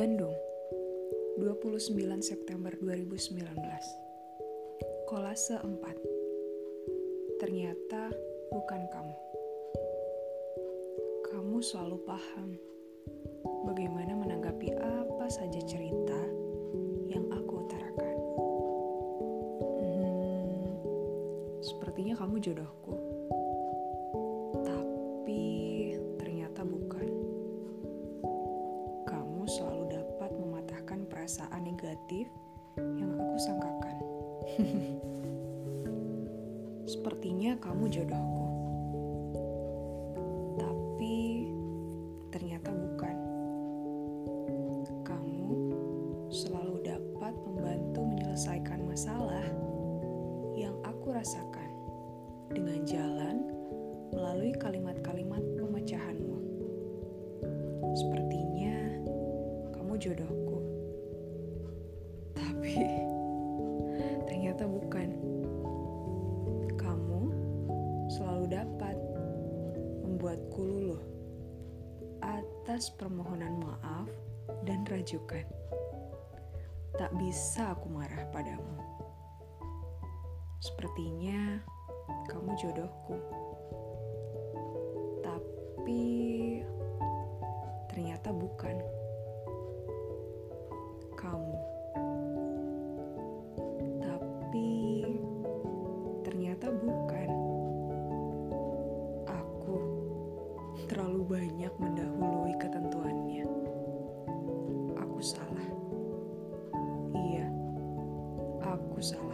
29 September 2019 Kolase 4 Ternyata bukan kamu. Kamu selalu paham Bagaimana menanggapi apa saja cerita yang aku utarakan. Hmm, Sepertinya kamu jodohku perasaan negatif yang aku sangkakan. Sepertinya kamu jodohku. Tapi ternyata bukan. Kamu selalu dapat membantu menyelesaikan masalah yang aku rasakan dengan jalan melalui kalimat-kalimat pemecahanmu. Sepertinya kamu jodohku. Membuatku luluh atas permohonan maaf dan rajukan. Tak bisa aku marah padamu. Sepertinya kamu jodohku. Tapi ternyata bukan kamu. banyak mendahului ketentuannya. Aku salah. Iya, aku salah.